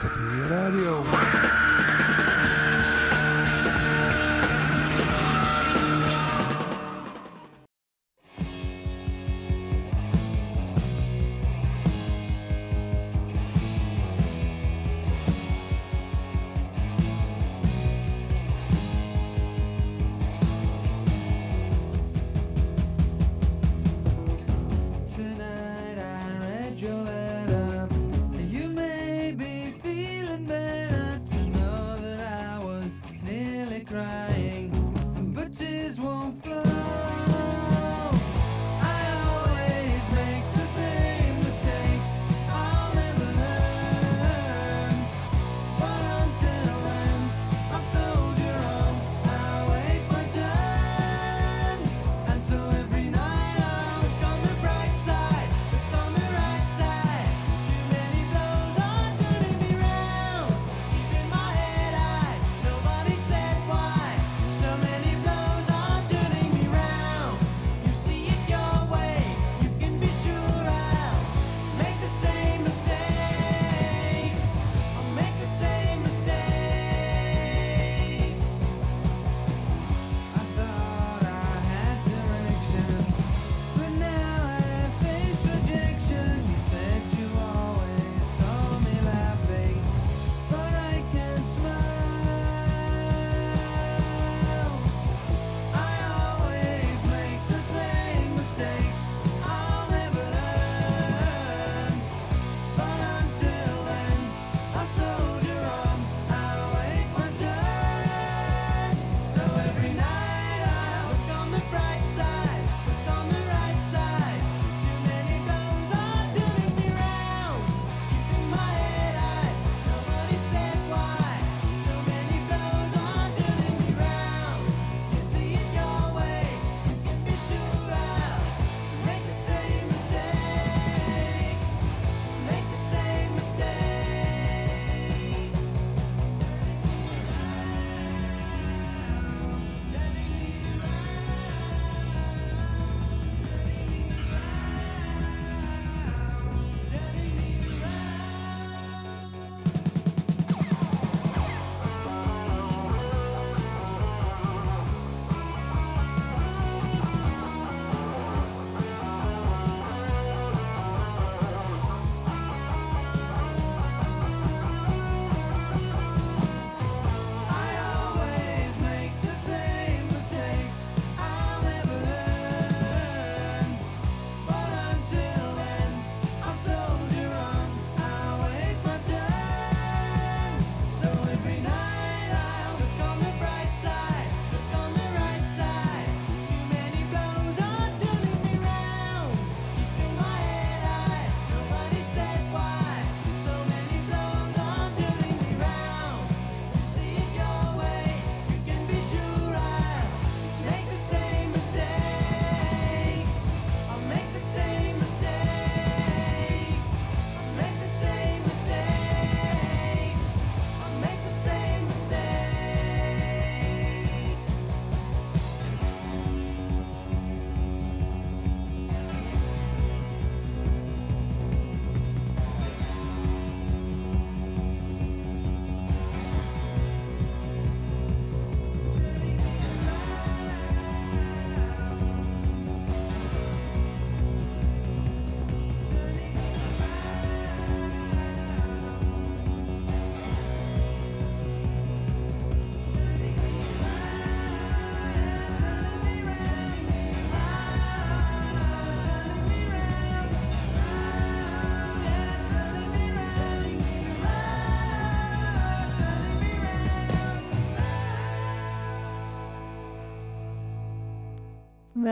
Capital Radio.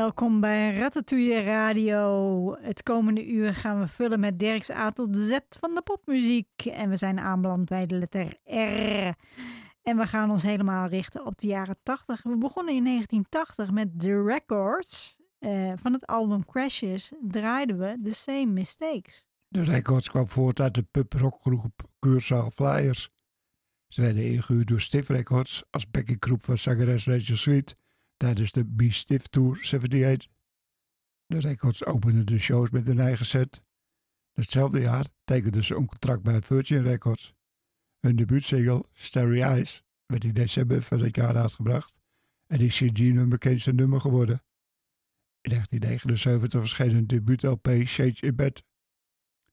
welkom bij Ratatouille Radio. Het komende uur gaan we vullen met Dirk's A tot Z van de popmuziek. En we zijn aanbeland bij de letter R. En we gaan ons helemaal richten op de jaren 80. We begonnen in 1980 met The Records. Eh, van het album Crashes draaiden we The Same Mistakes. De Records kwam voort uit de puprockgroep Cursaal Flyers. Ze werden ingehuurd door Stiff Records als backinggroep van zangeres Rachel Sweet tijdens de B-Stiff Tour 78. De Records openden de shows met hun eigen set. Hetzelfde jaar tekenden ze een contract bij Virgin Records. Hun debuutsingle Starry Eyes werd in december van dat jaar uitgebracht en is sindsdien hun bekendste nummer geworden. In 1979 verscheen hun debuut-LP Shades in Bed.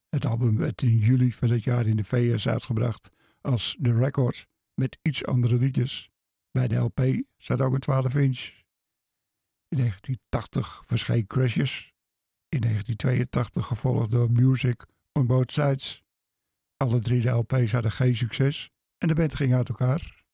Het album werd in juli van dat jaar in de VS uitgebracht als The Records met iets andere liedjes. Bij de LP zat ook een 12-inch. In 1980 verscheen Crashes. In 1982 gevolgd door Music on Both Sides. Alle drie de LP's hadden geen succes en de band ging uit elkaar.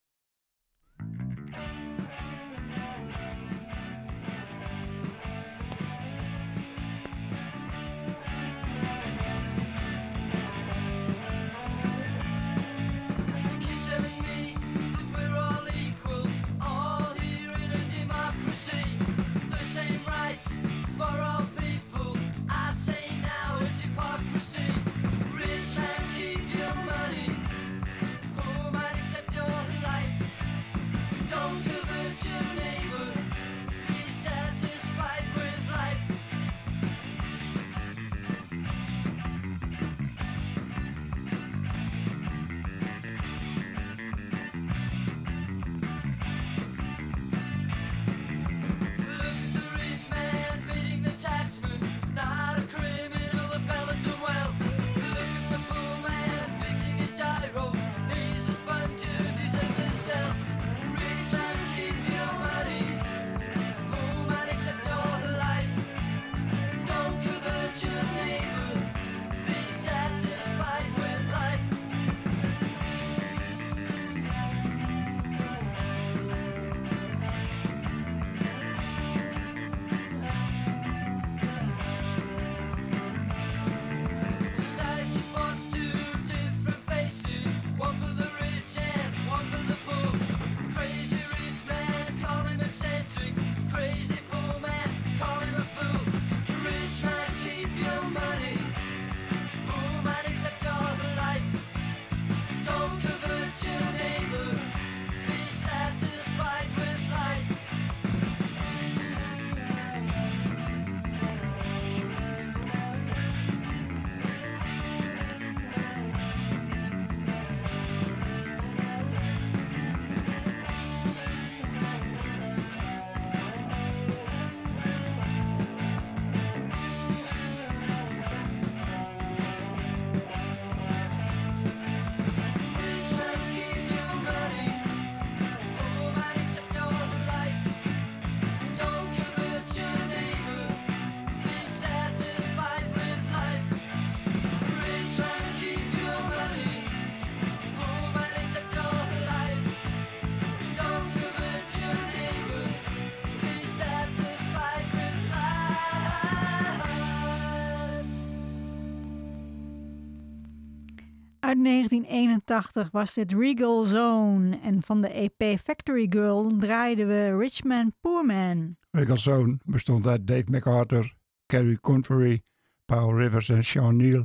1981 was dit Regal Zone en van de EP Factory Girl draaiden we Rich Man Poor Man. Regal Zone bestond uit Dave McArthur, Kerry Convery, Paul Rivers en Sean Neal.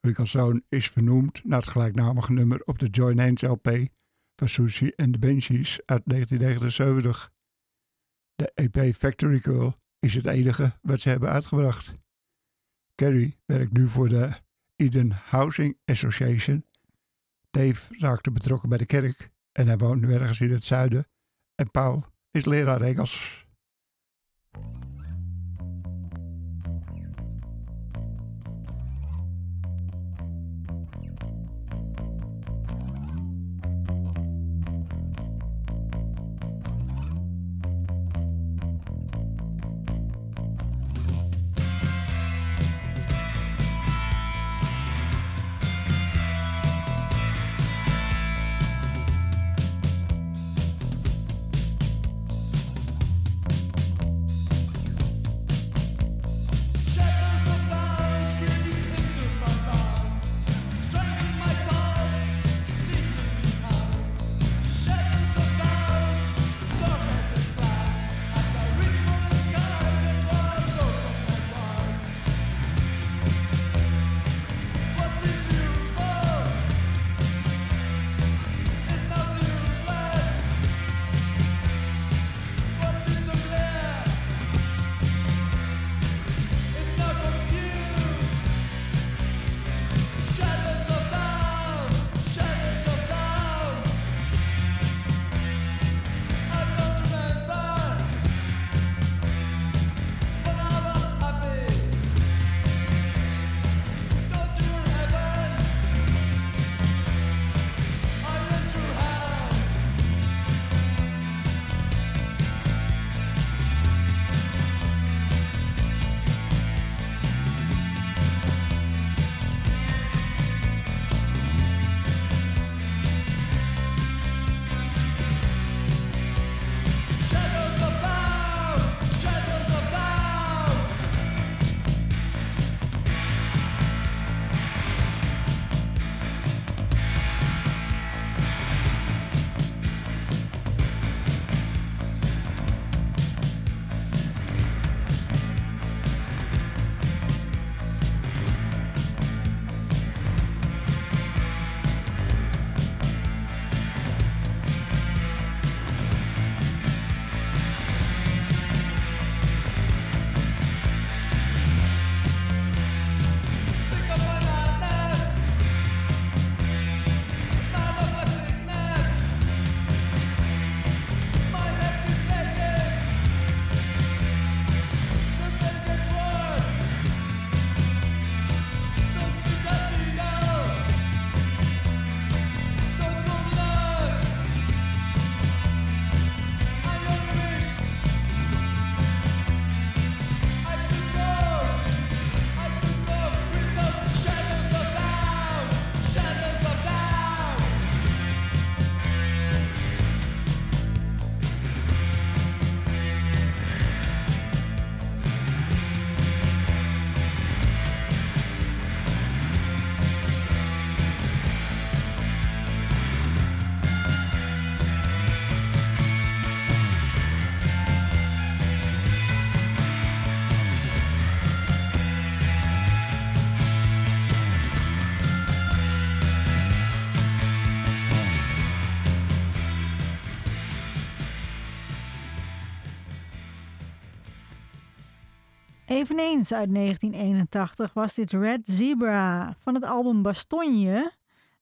Regal Zone is vernoemd naar het gelijknamige nummer op de Join Hands LP van Susie and the Banshees uit 1979. De EP Factory Girl is het enige wat ze hebben uitgebracht. Kerry werkt nu voor de Eden Housing Association. Dave raakte betrokken bij de kerk en hij woont nu ergens in het zuiden. En Paul is leraar Engels. Eveneens uit 1981 was dit Red Zebra. Van het album Bastogne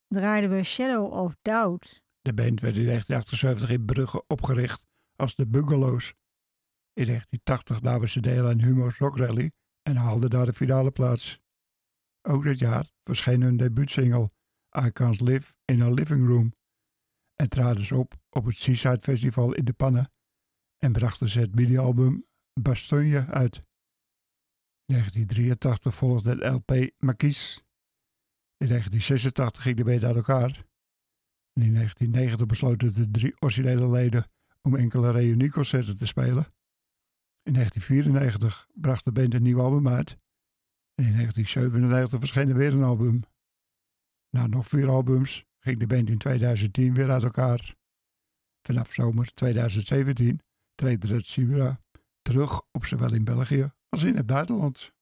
draaiden we Shadow of Doubt. De band werd in 1978 in Brugge opgericht als de Bungalows. In 1980 namen ze deel aan Humo's Rock Rally en haalden daar de finale plaats. Ook dat jaar verscheen hun debuutsingle I Can't Live in a Living Room en traden ze op op het Seaside Festival in de Pannen en brachten ze het mini-album Bastogne uit. In 1983 volgde het LP Marquise. In 1986 ging de band uit elkaar. En in 1990 besloten de drie originele leden om enkele reunieconcerten te spelen. In 1994 bracht de band een nieuw album uit. En in 1997 verscheen er weer een album. Na nog vier albums ging de band in 2010 weer uit elkaar. Vanaf zomer 2017 treedt Red Zebra terug op zowel in België als in het buitenland.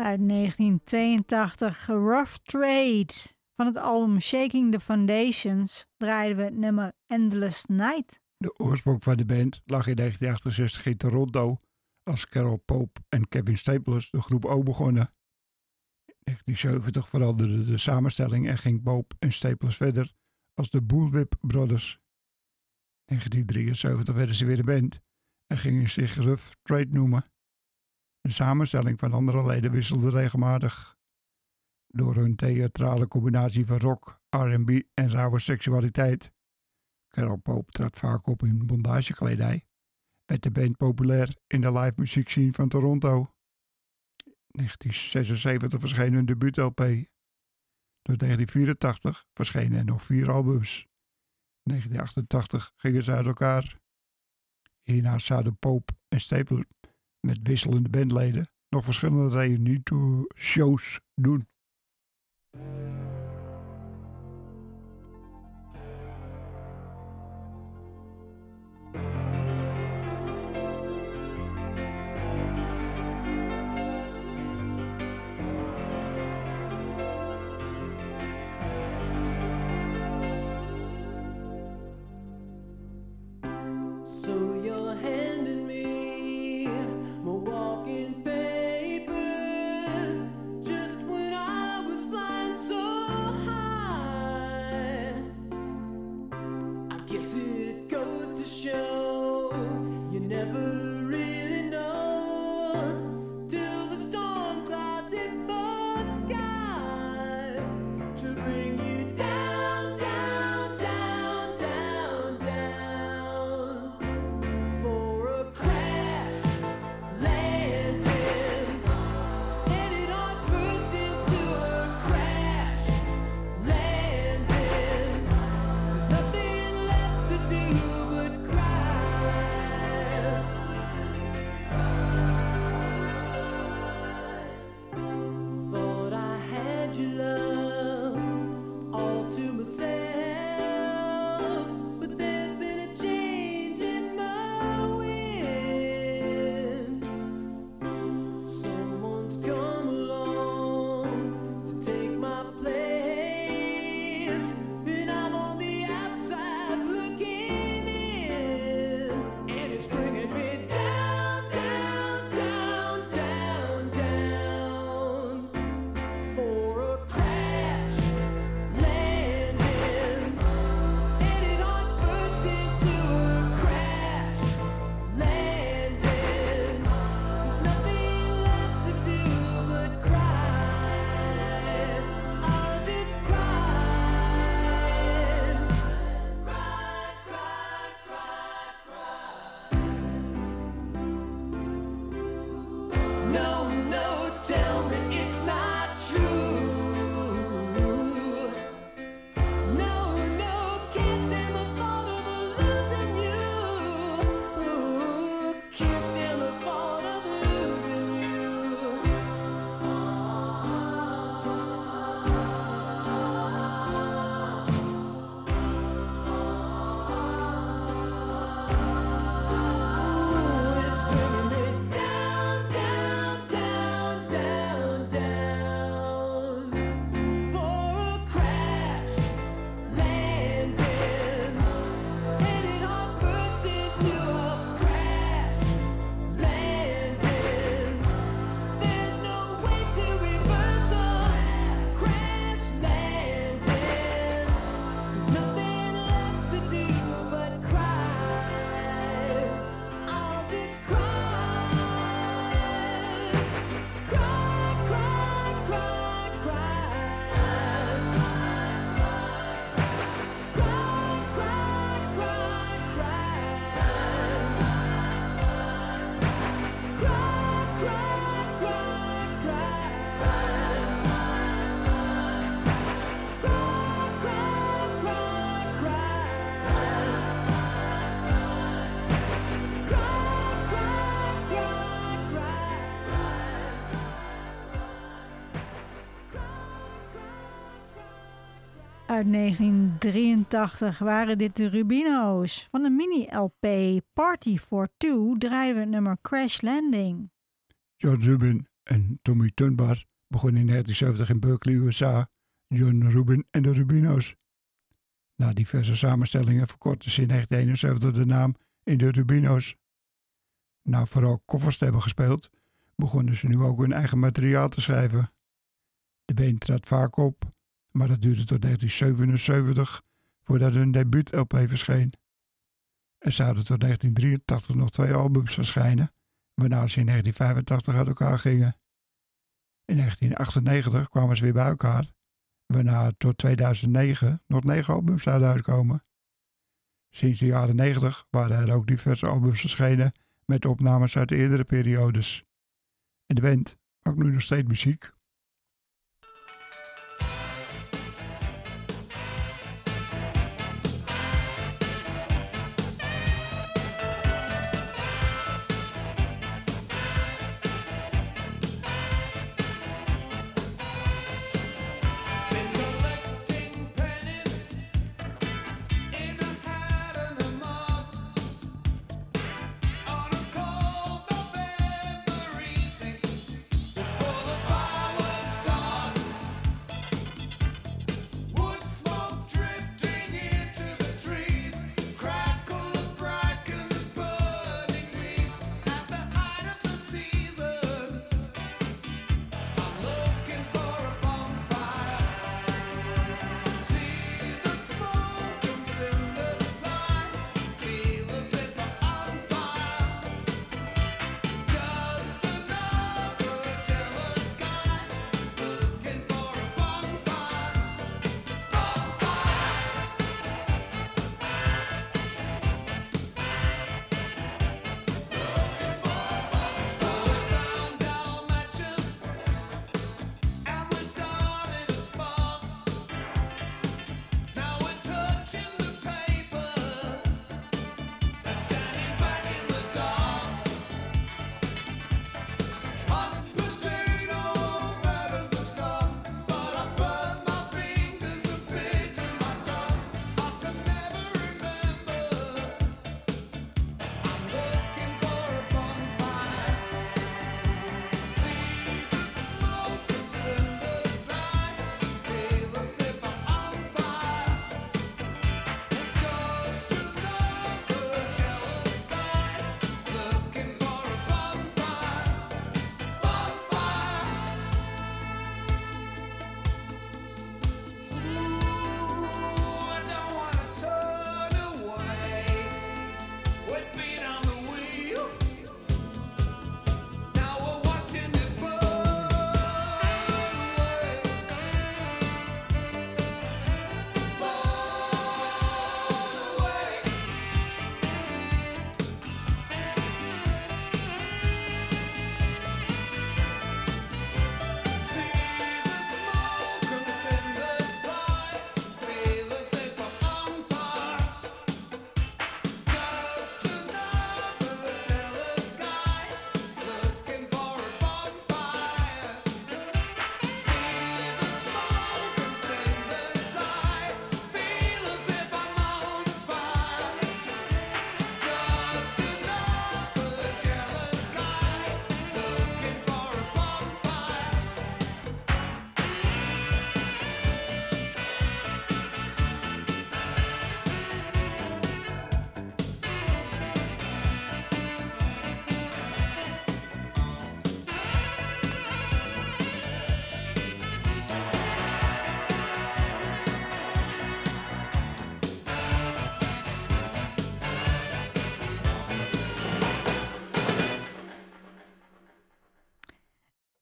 Uit 1982, Rough Trade. Van het album Shaking the Foundations draaiden we het nummer Endless Night. De oorsprong van de band lag in 1968 in Toronto als Carol Pope en Kevin Staples de groep O begonnen. In 1970 veranderde de samenstelling en ging Pope en Staples verder als de Bullwhip Brothers. In 1973 werden ze weer een band en gingen zich Rough Trade noemen. De samenstelling van andere leden wisselde regelmatig. Door hun theatrale combinatie van rock, R&B en rauwe seksualiteit Carol Pope trad vaak op in bondagekledij. Werd de band populair in de live muziekscene van Toronto. In 1976 verscheen hun debuut-LP. Door 1984 verschenen er nog vier albums. In 1988 gingen ze uit elkaar. Hierna zouden Pope en Staples met wisselende bandleden nog verschillende reunie-shows doen. Uit 1983 waren dit de Rubino's. Van de mini-LP Party for Two draaiden we het nummer Crash Landing. George Rubin En Tommy Tunbar begon in 1970 in Berkeley, USA, John Rubin en de Rubino's. Na diverse samenstellingen verkortte ze in 1971 de naam in de Rubino's. Na vooral koffers te hebben gespeeld, begonnen ze nu ook hun eigen materiaal te schrijven. De band trad vaak op, maar dat duurde tot 1977 voordat hun debuut-LP verscheen. Er zouden tot 1983 nog twee albums verschijnen, waarna ze in 1985 uit elkaar gingen. In 1998 kwamen ze weer bij elkaar, waarna tot 2009 nog negen albums zouden uitkomen. Sinds de jaren 90 waren er ook diverse albums verschenen met opnames uit eerdere periodes. En de band maakt nu nog steeds muziek.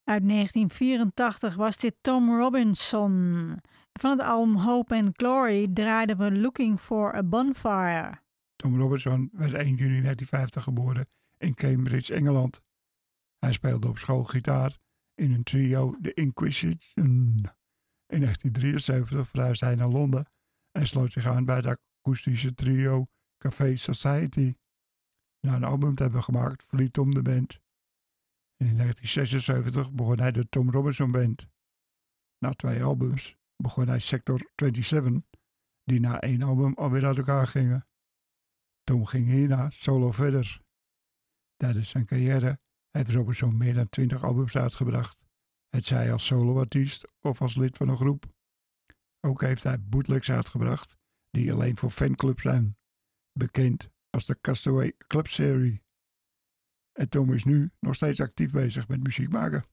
Uit 1984 was dit Tom Robinson. Van het album Hope and Glory draaiden we Looking for a Bonfire. Tom Robertson werd 1 juni 1950 geboren in Cambridge, Engeland. Hij speelde op school gitaar in een trio The Inquisition. In 1973 verhuisde hij naar Londen en sloot zich aan bij het akoestische trio Café Society. Na een album te hebben gemaakt verliet Tom de band in 1976 begon hij de Tom Robinson Band. Na twee albums begon hij Sector 27, die na één album alweer uit elkaar gingen. Tom ging hierna solo verder. Tijdens zijn carrière heeft Robinson meer dan 20 albums uitgebracht, het zij als soloartiest of als lid van een groep. Ook heeft hij bootlegs uitgebracht die alleen voor fanclubs zijn, bekend als de Castaway Club Serie. En Tom is nu nog steeds actief bezig met muziek maken.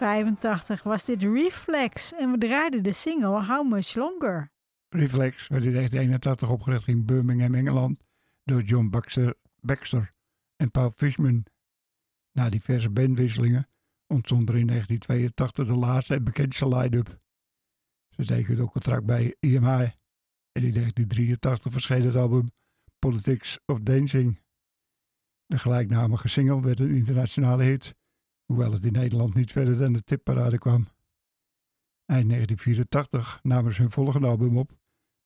1985 was dit Reflex en we draaiden de single How Much Longer. Reflex werd in 1981 opgericht in Birmingham, Engeland door John Baxter, Baxter en Paul Fishman. Na diverse bandwisselingen ontstond er in 1982 de laatste en bekendste line-up. Ze tekenden ook contract bij EMI en in 1983 verscheen het album Politics of Dancing. De gelijknamige single werd een internationale hit hoewel het in Nederland niet verder dan de tipparade kwam. Eind 1984 namen ze hun volgende album op,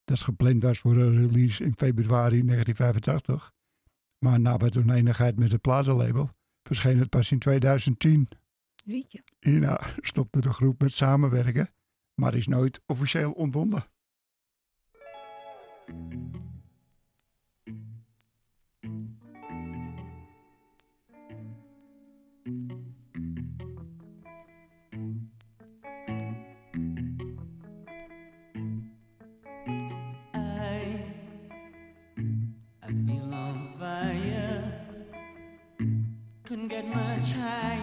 dat gepland was voor een release in februari 1985. Maar na wat oneenigheid met het platenlabel verscheen het pas in 2010. Liedje. Hierna stopte de groep met samenwerken, maar is nooit officieel ontbonden. try.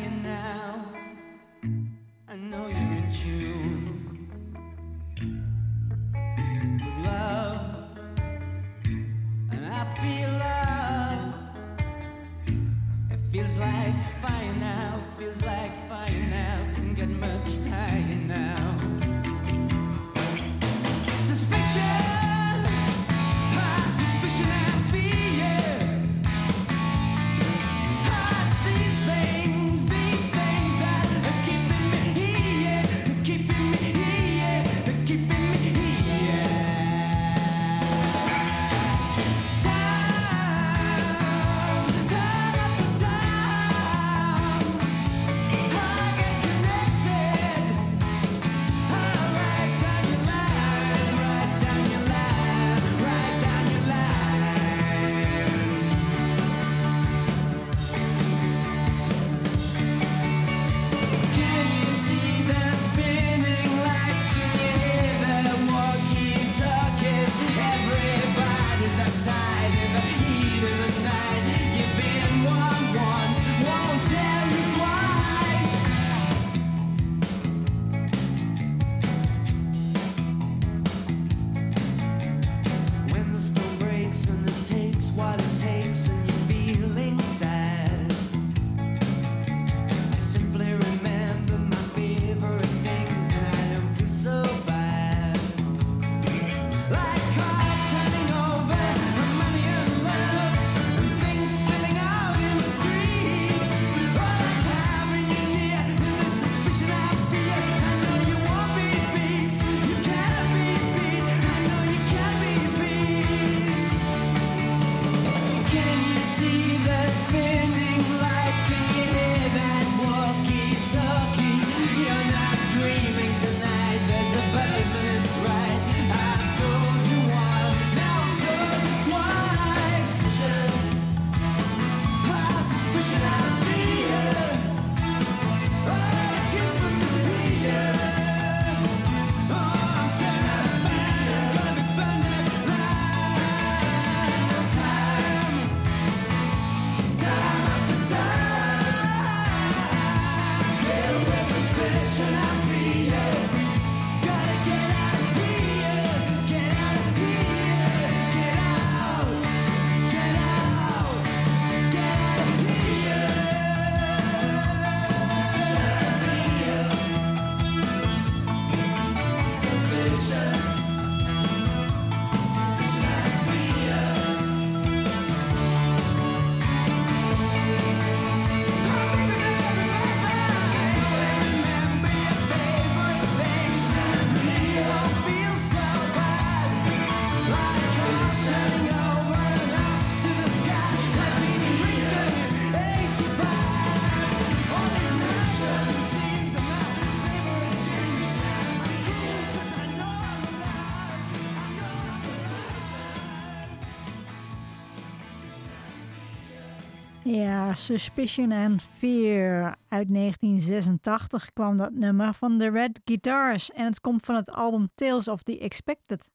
Ja, Suspicion and Fear. Uit 1986 kwam dat nummer van de Red Guitars. En het komt van het album Tales of the Expected.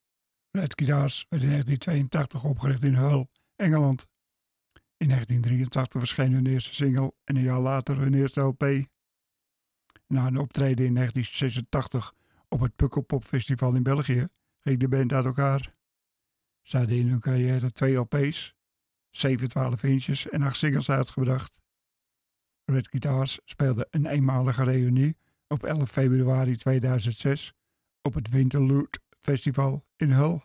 Red Guitars werd in 1982 opgericht in Hull, Engeland. In 1983 verscheen hun eerste single en een jaar later hun eerste LP. Na een optreden in 1986 op het Pukkelpop Festival in België ging de band uit elkaar. Ze hadden in hun carrière twee LP's, 7 12 inches en 8 singles uitgebracht. Red Guitars speelde een eenmalige reunie op 11 februari 2006 op het Winterlude Festival in Hull.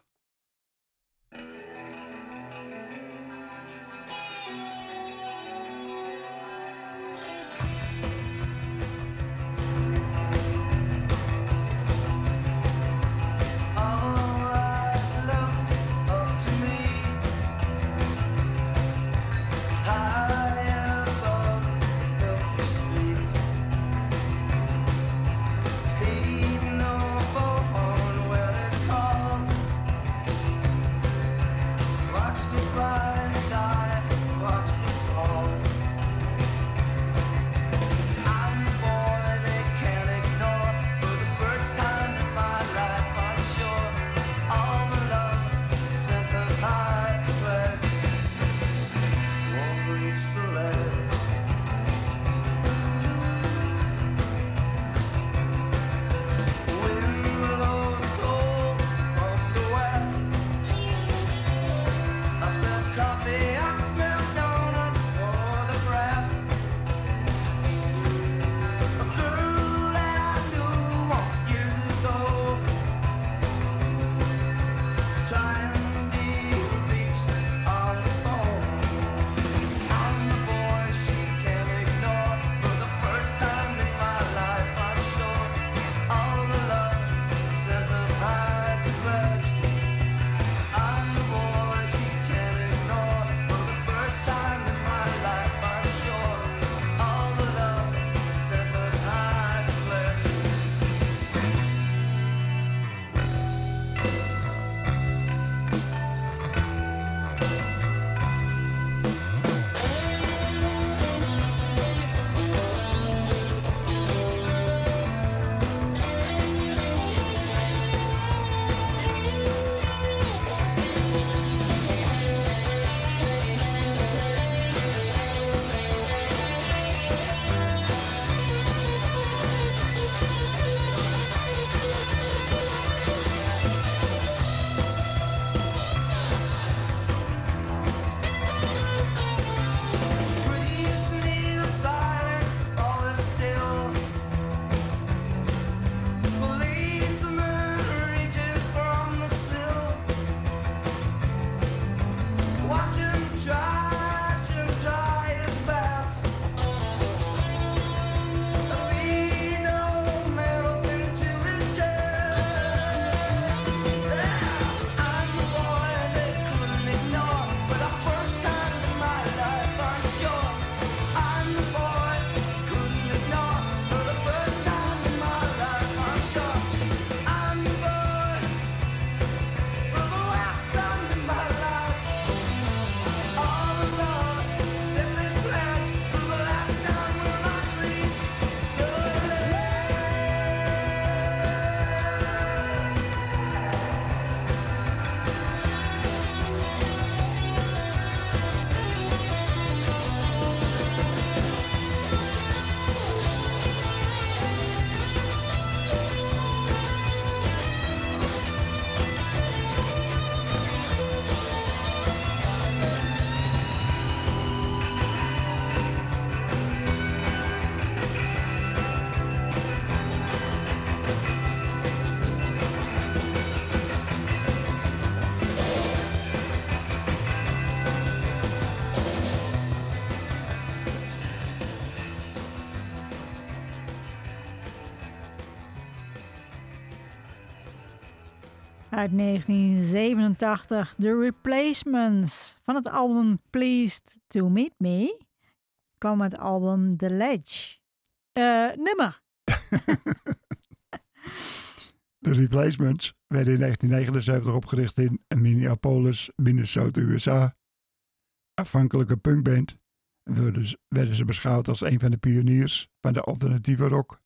Uit 1987, The Replacements. Van het album Pleased to Meet Me kwam het album The Ledge. Eh, nummer. De Replacements werden in 1979 opgericht in Minneapolis, Minnesota, USA. Afhankelijke punkband werden ze beschouwd als een van de pioniers van de alternatieve rock.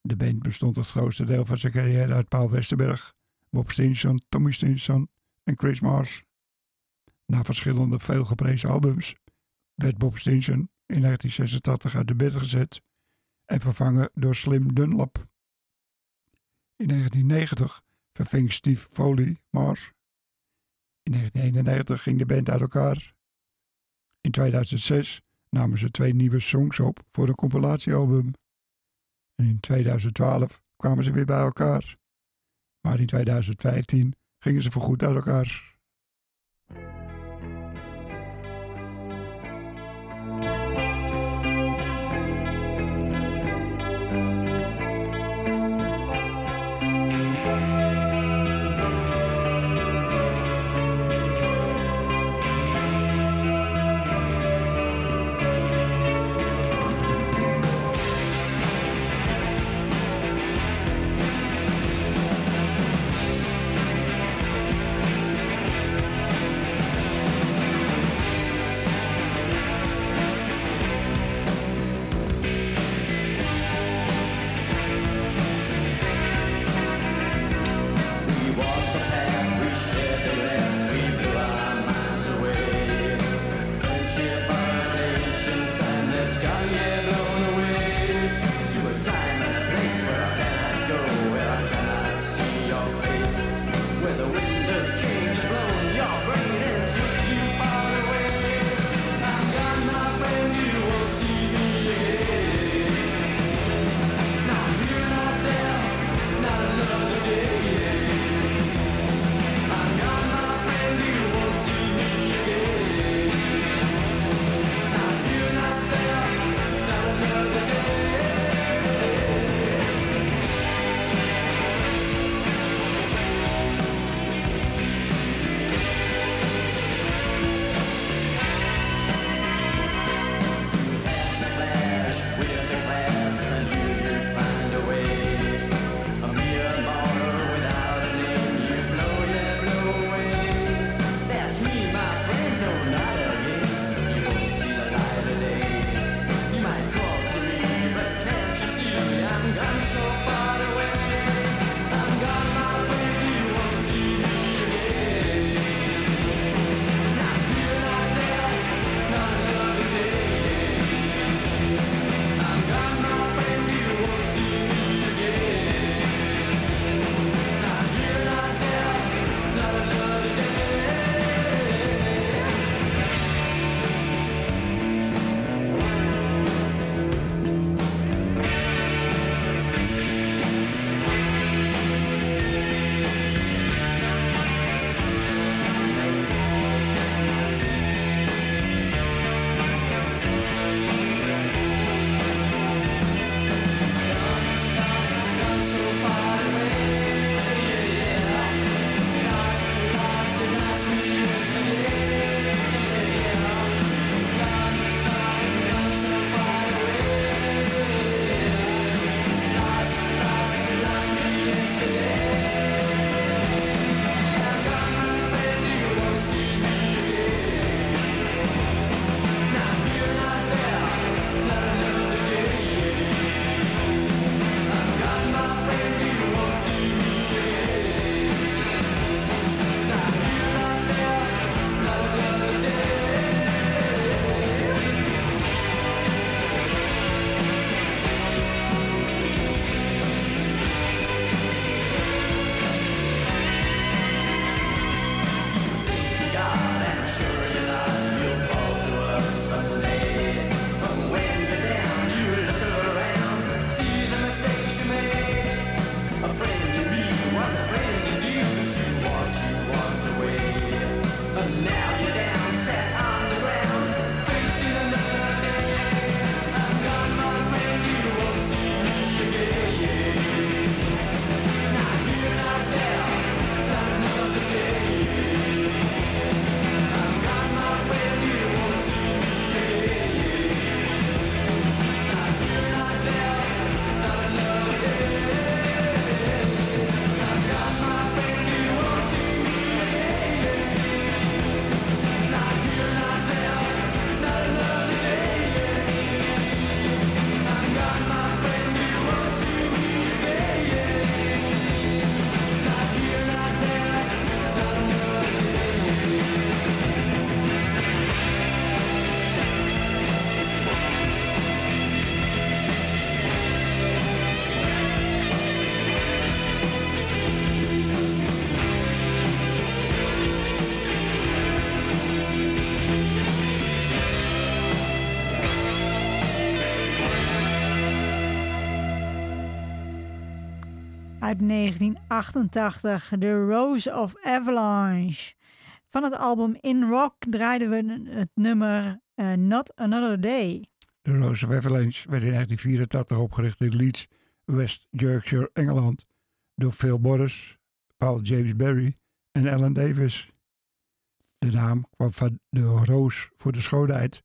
De band bestond het grootste deel van zijn carrière uit Paul Westerberg, Bob Stinson, Tommy Stinson en Chris Mars. Na verschillende veelgeprezen albums werd Bob Stinson in 1986 uit de bed gezet en vervangen door Slim Dunlap. In 1990 verving Steve Foley Mars. In 1991 ging de band uit elkaar In 2006 namen ze twee nieuwe songs op voor een compilatiealbum. En in 2012 kwamen ze weer bij elkaar. Maar in 2015 gingen ze voorgoed uit elkaar. Uit 1988, The Rose of Avalanche. Van het album In Rock draaiden we het nummer eh, Not Another Day. De Rose of Avalanche werd in 1984 opgericht in Leeds, West Yorkshire, Engeland, door Phil Morris, Paul James Barry en Alan Davis. De naam kwam van de roos voor de schoonheid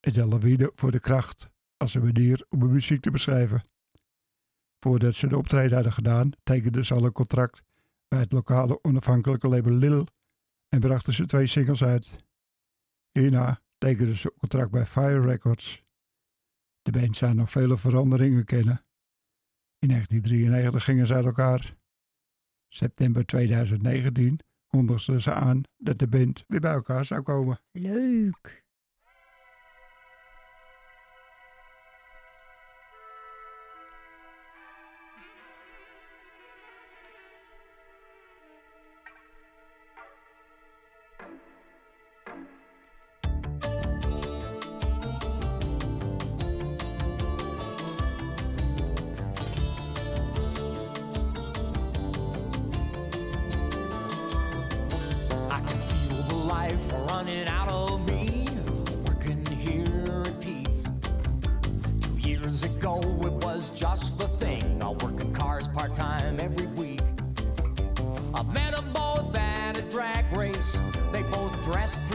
en de lawine voor de kracht, als een manier om een muziek te beschrijven. Voordat ze de optreden hadden gedaan, tekenden ze al een contract bij het lokale onafhankelijke label Lil en brachten ze twee singles uit. Hierna tekenden ze een contract bij Fire Records. De band zou nog vele veranderingen kennen. In 1993 gingen ze uit elkaar. September 2019 kondigden ze aan dat de band weer bij elkaar zou komen. Leuk.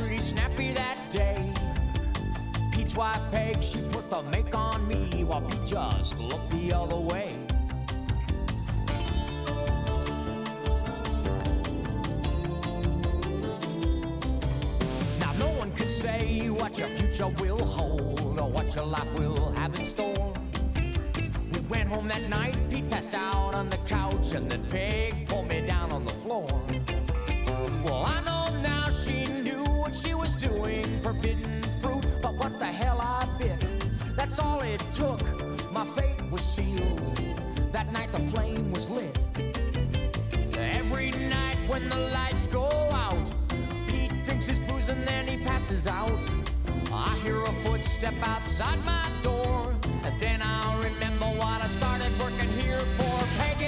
Pretty snappy that day. Pete's wife Peg, she put the make on me, while Pete just looked the other way. Now no one can say what your future will hold or what your life will have in store. We went home that night, Pete passed out on the couch, and then Peg pulled me down on the floor. Well, I know now she doing, forbidden fruit, but what the hell I bit. That's all it took. My fate was sealed. That night the flame was lit. Every night when the lights go out, Pete drinks his booze and then he passes out. I hear a footstep outside my door, and then I'll remember what I started working here for. Peg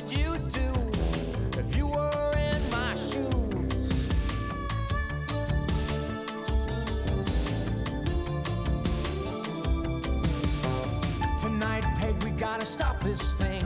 would you do if you were in my shoes? Tonight, Peg, we gotta stop this thing.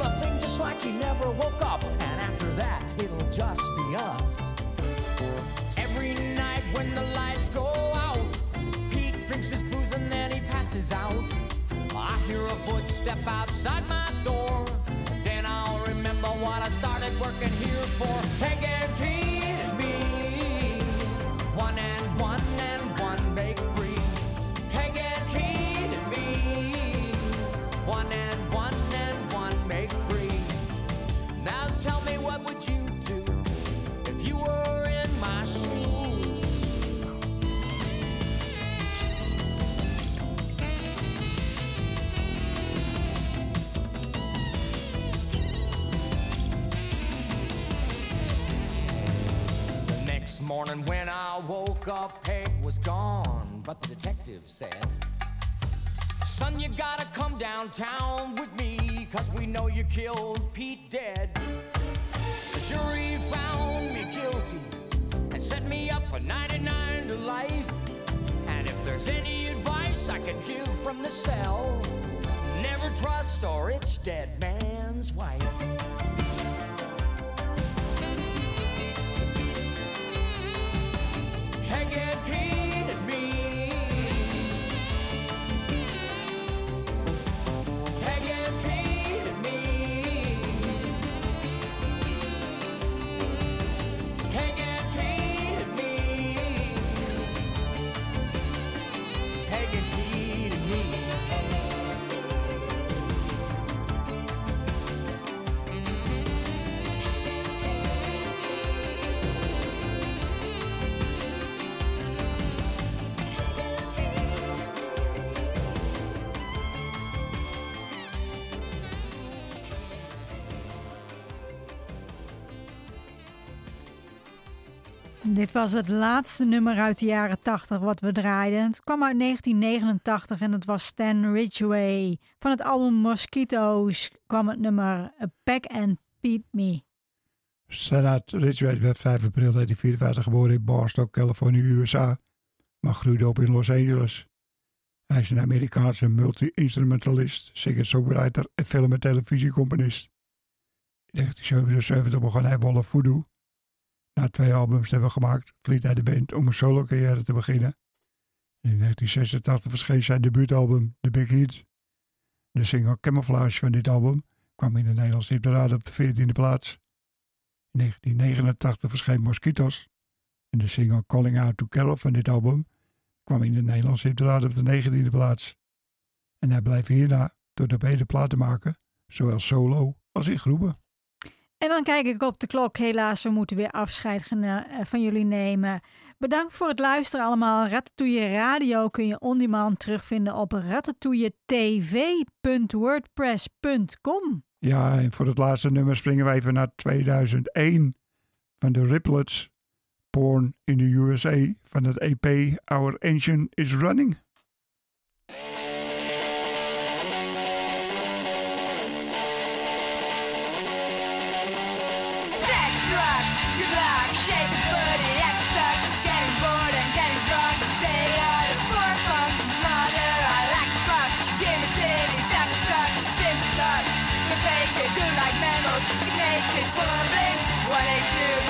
Feel a thing just like he never woke up, and after that, it'll just be us. Every night when the lights go out, Pete drinks his booze and then he passes out. I hear a footstep outside my door. Then I'll remember what I started working here for. Peg detective said, Son, you gotta come downtown with me, cause we know you killed Pete dead. The jury found me guilty and set me up for 99 to life. And if there's any advice I can give from the cell, never trust a rich dead man's wife. Peg and Pete Dit was het laatste nummer uit de jaren 80 wat we draaiden. Het kwam uit 1989 en het was Stan Ridgway. Van het album Mosquitoes kwam het nummer Pack and Beat Me. Senat Ridgway werd 5 april 1954 geboren in Barstow, Californië, USA, maar groeide op in Los Angeles. Hij is een Amerikaanse multi-instrumentalist, singer-songwriter en film- en televisiecomponist. In 1977 begon hij of Voodoo. Na twee albums te hebben gemaakt, verliet hij de band om een solo-carrière te beginnen. In 1986 verscheen zijn debuutalbum The Big Hit. De single Camouflage van dit album kwam in de Nederlandse hitparade op de 14e plaats. In 1989 verscheen Mosquitoes en de single Calling Out to Carol van dit album kwam in de Nederlandse hitparade op de 19e plaats. En hij bleef hierna door de beide platen maken, zowel solo als in groepen. En dan kijk ik op de klok. Helaas, we moeten weer afscheid eh, van jullie nemen. Bedankt voor het luisteren allemaal. Ratatouille Radio kun je on demand terugvinden op ratatouilletv.wordpress.com. Ja, en voor het laatste nummer springen we even naar 2001 van de Riplets. Porn in the USA van het EP Our Engine is Running. Public 182.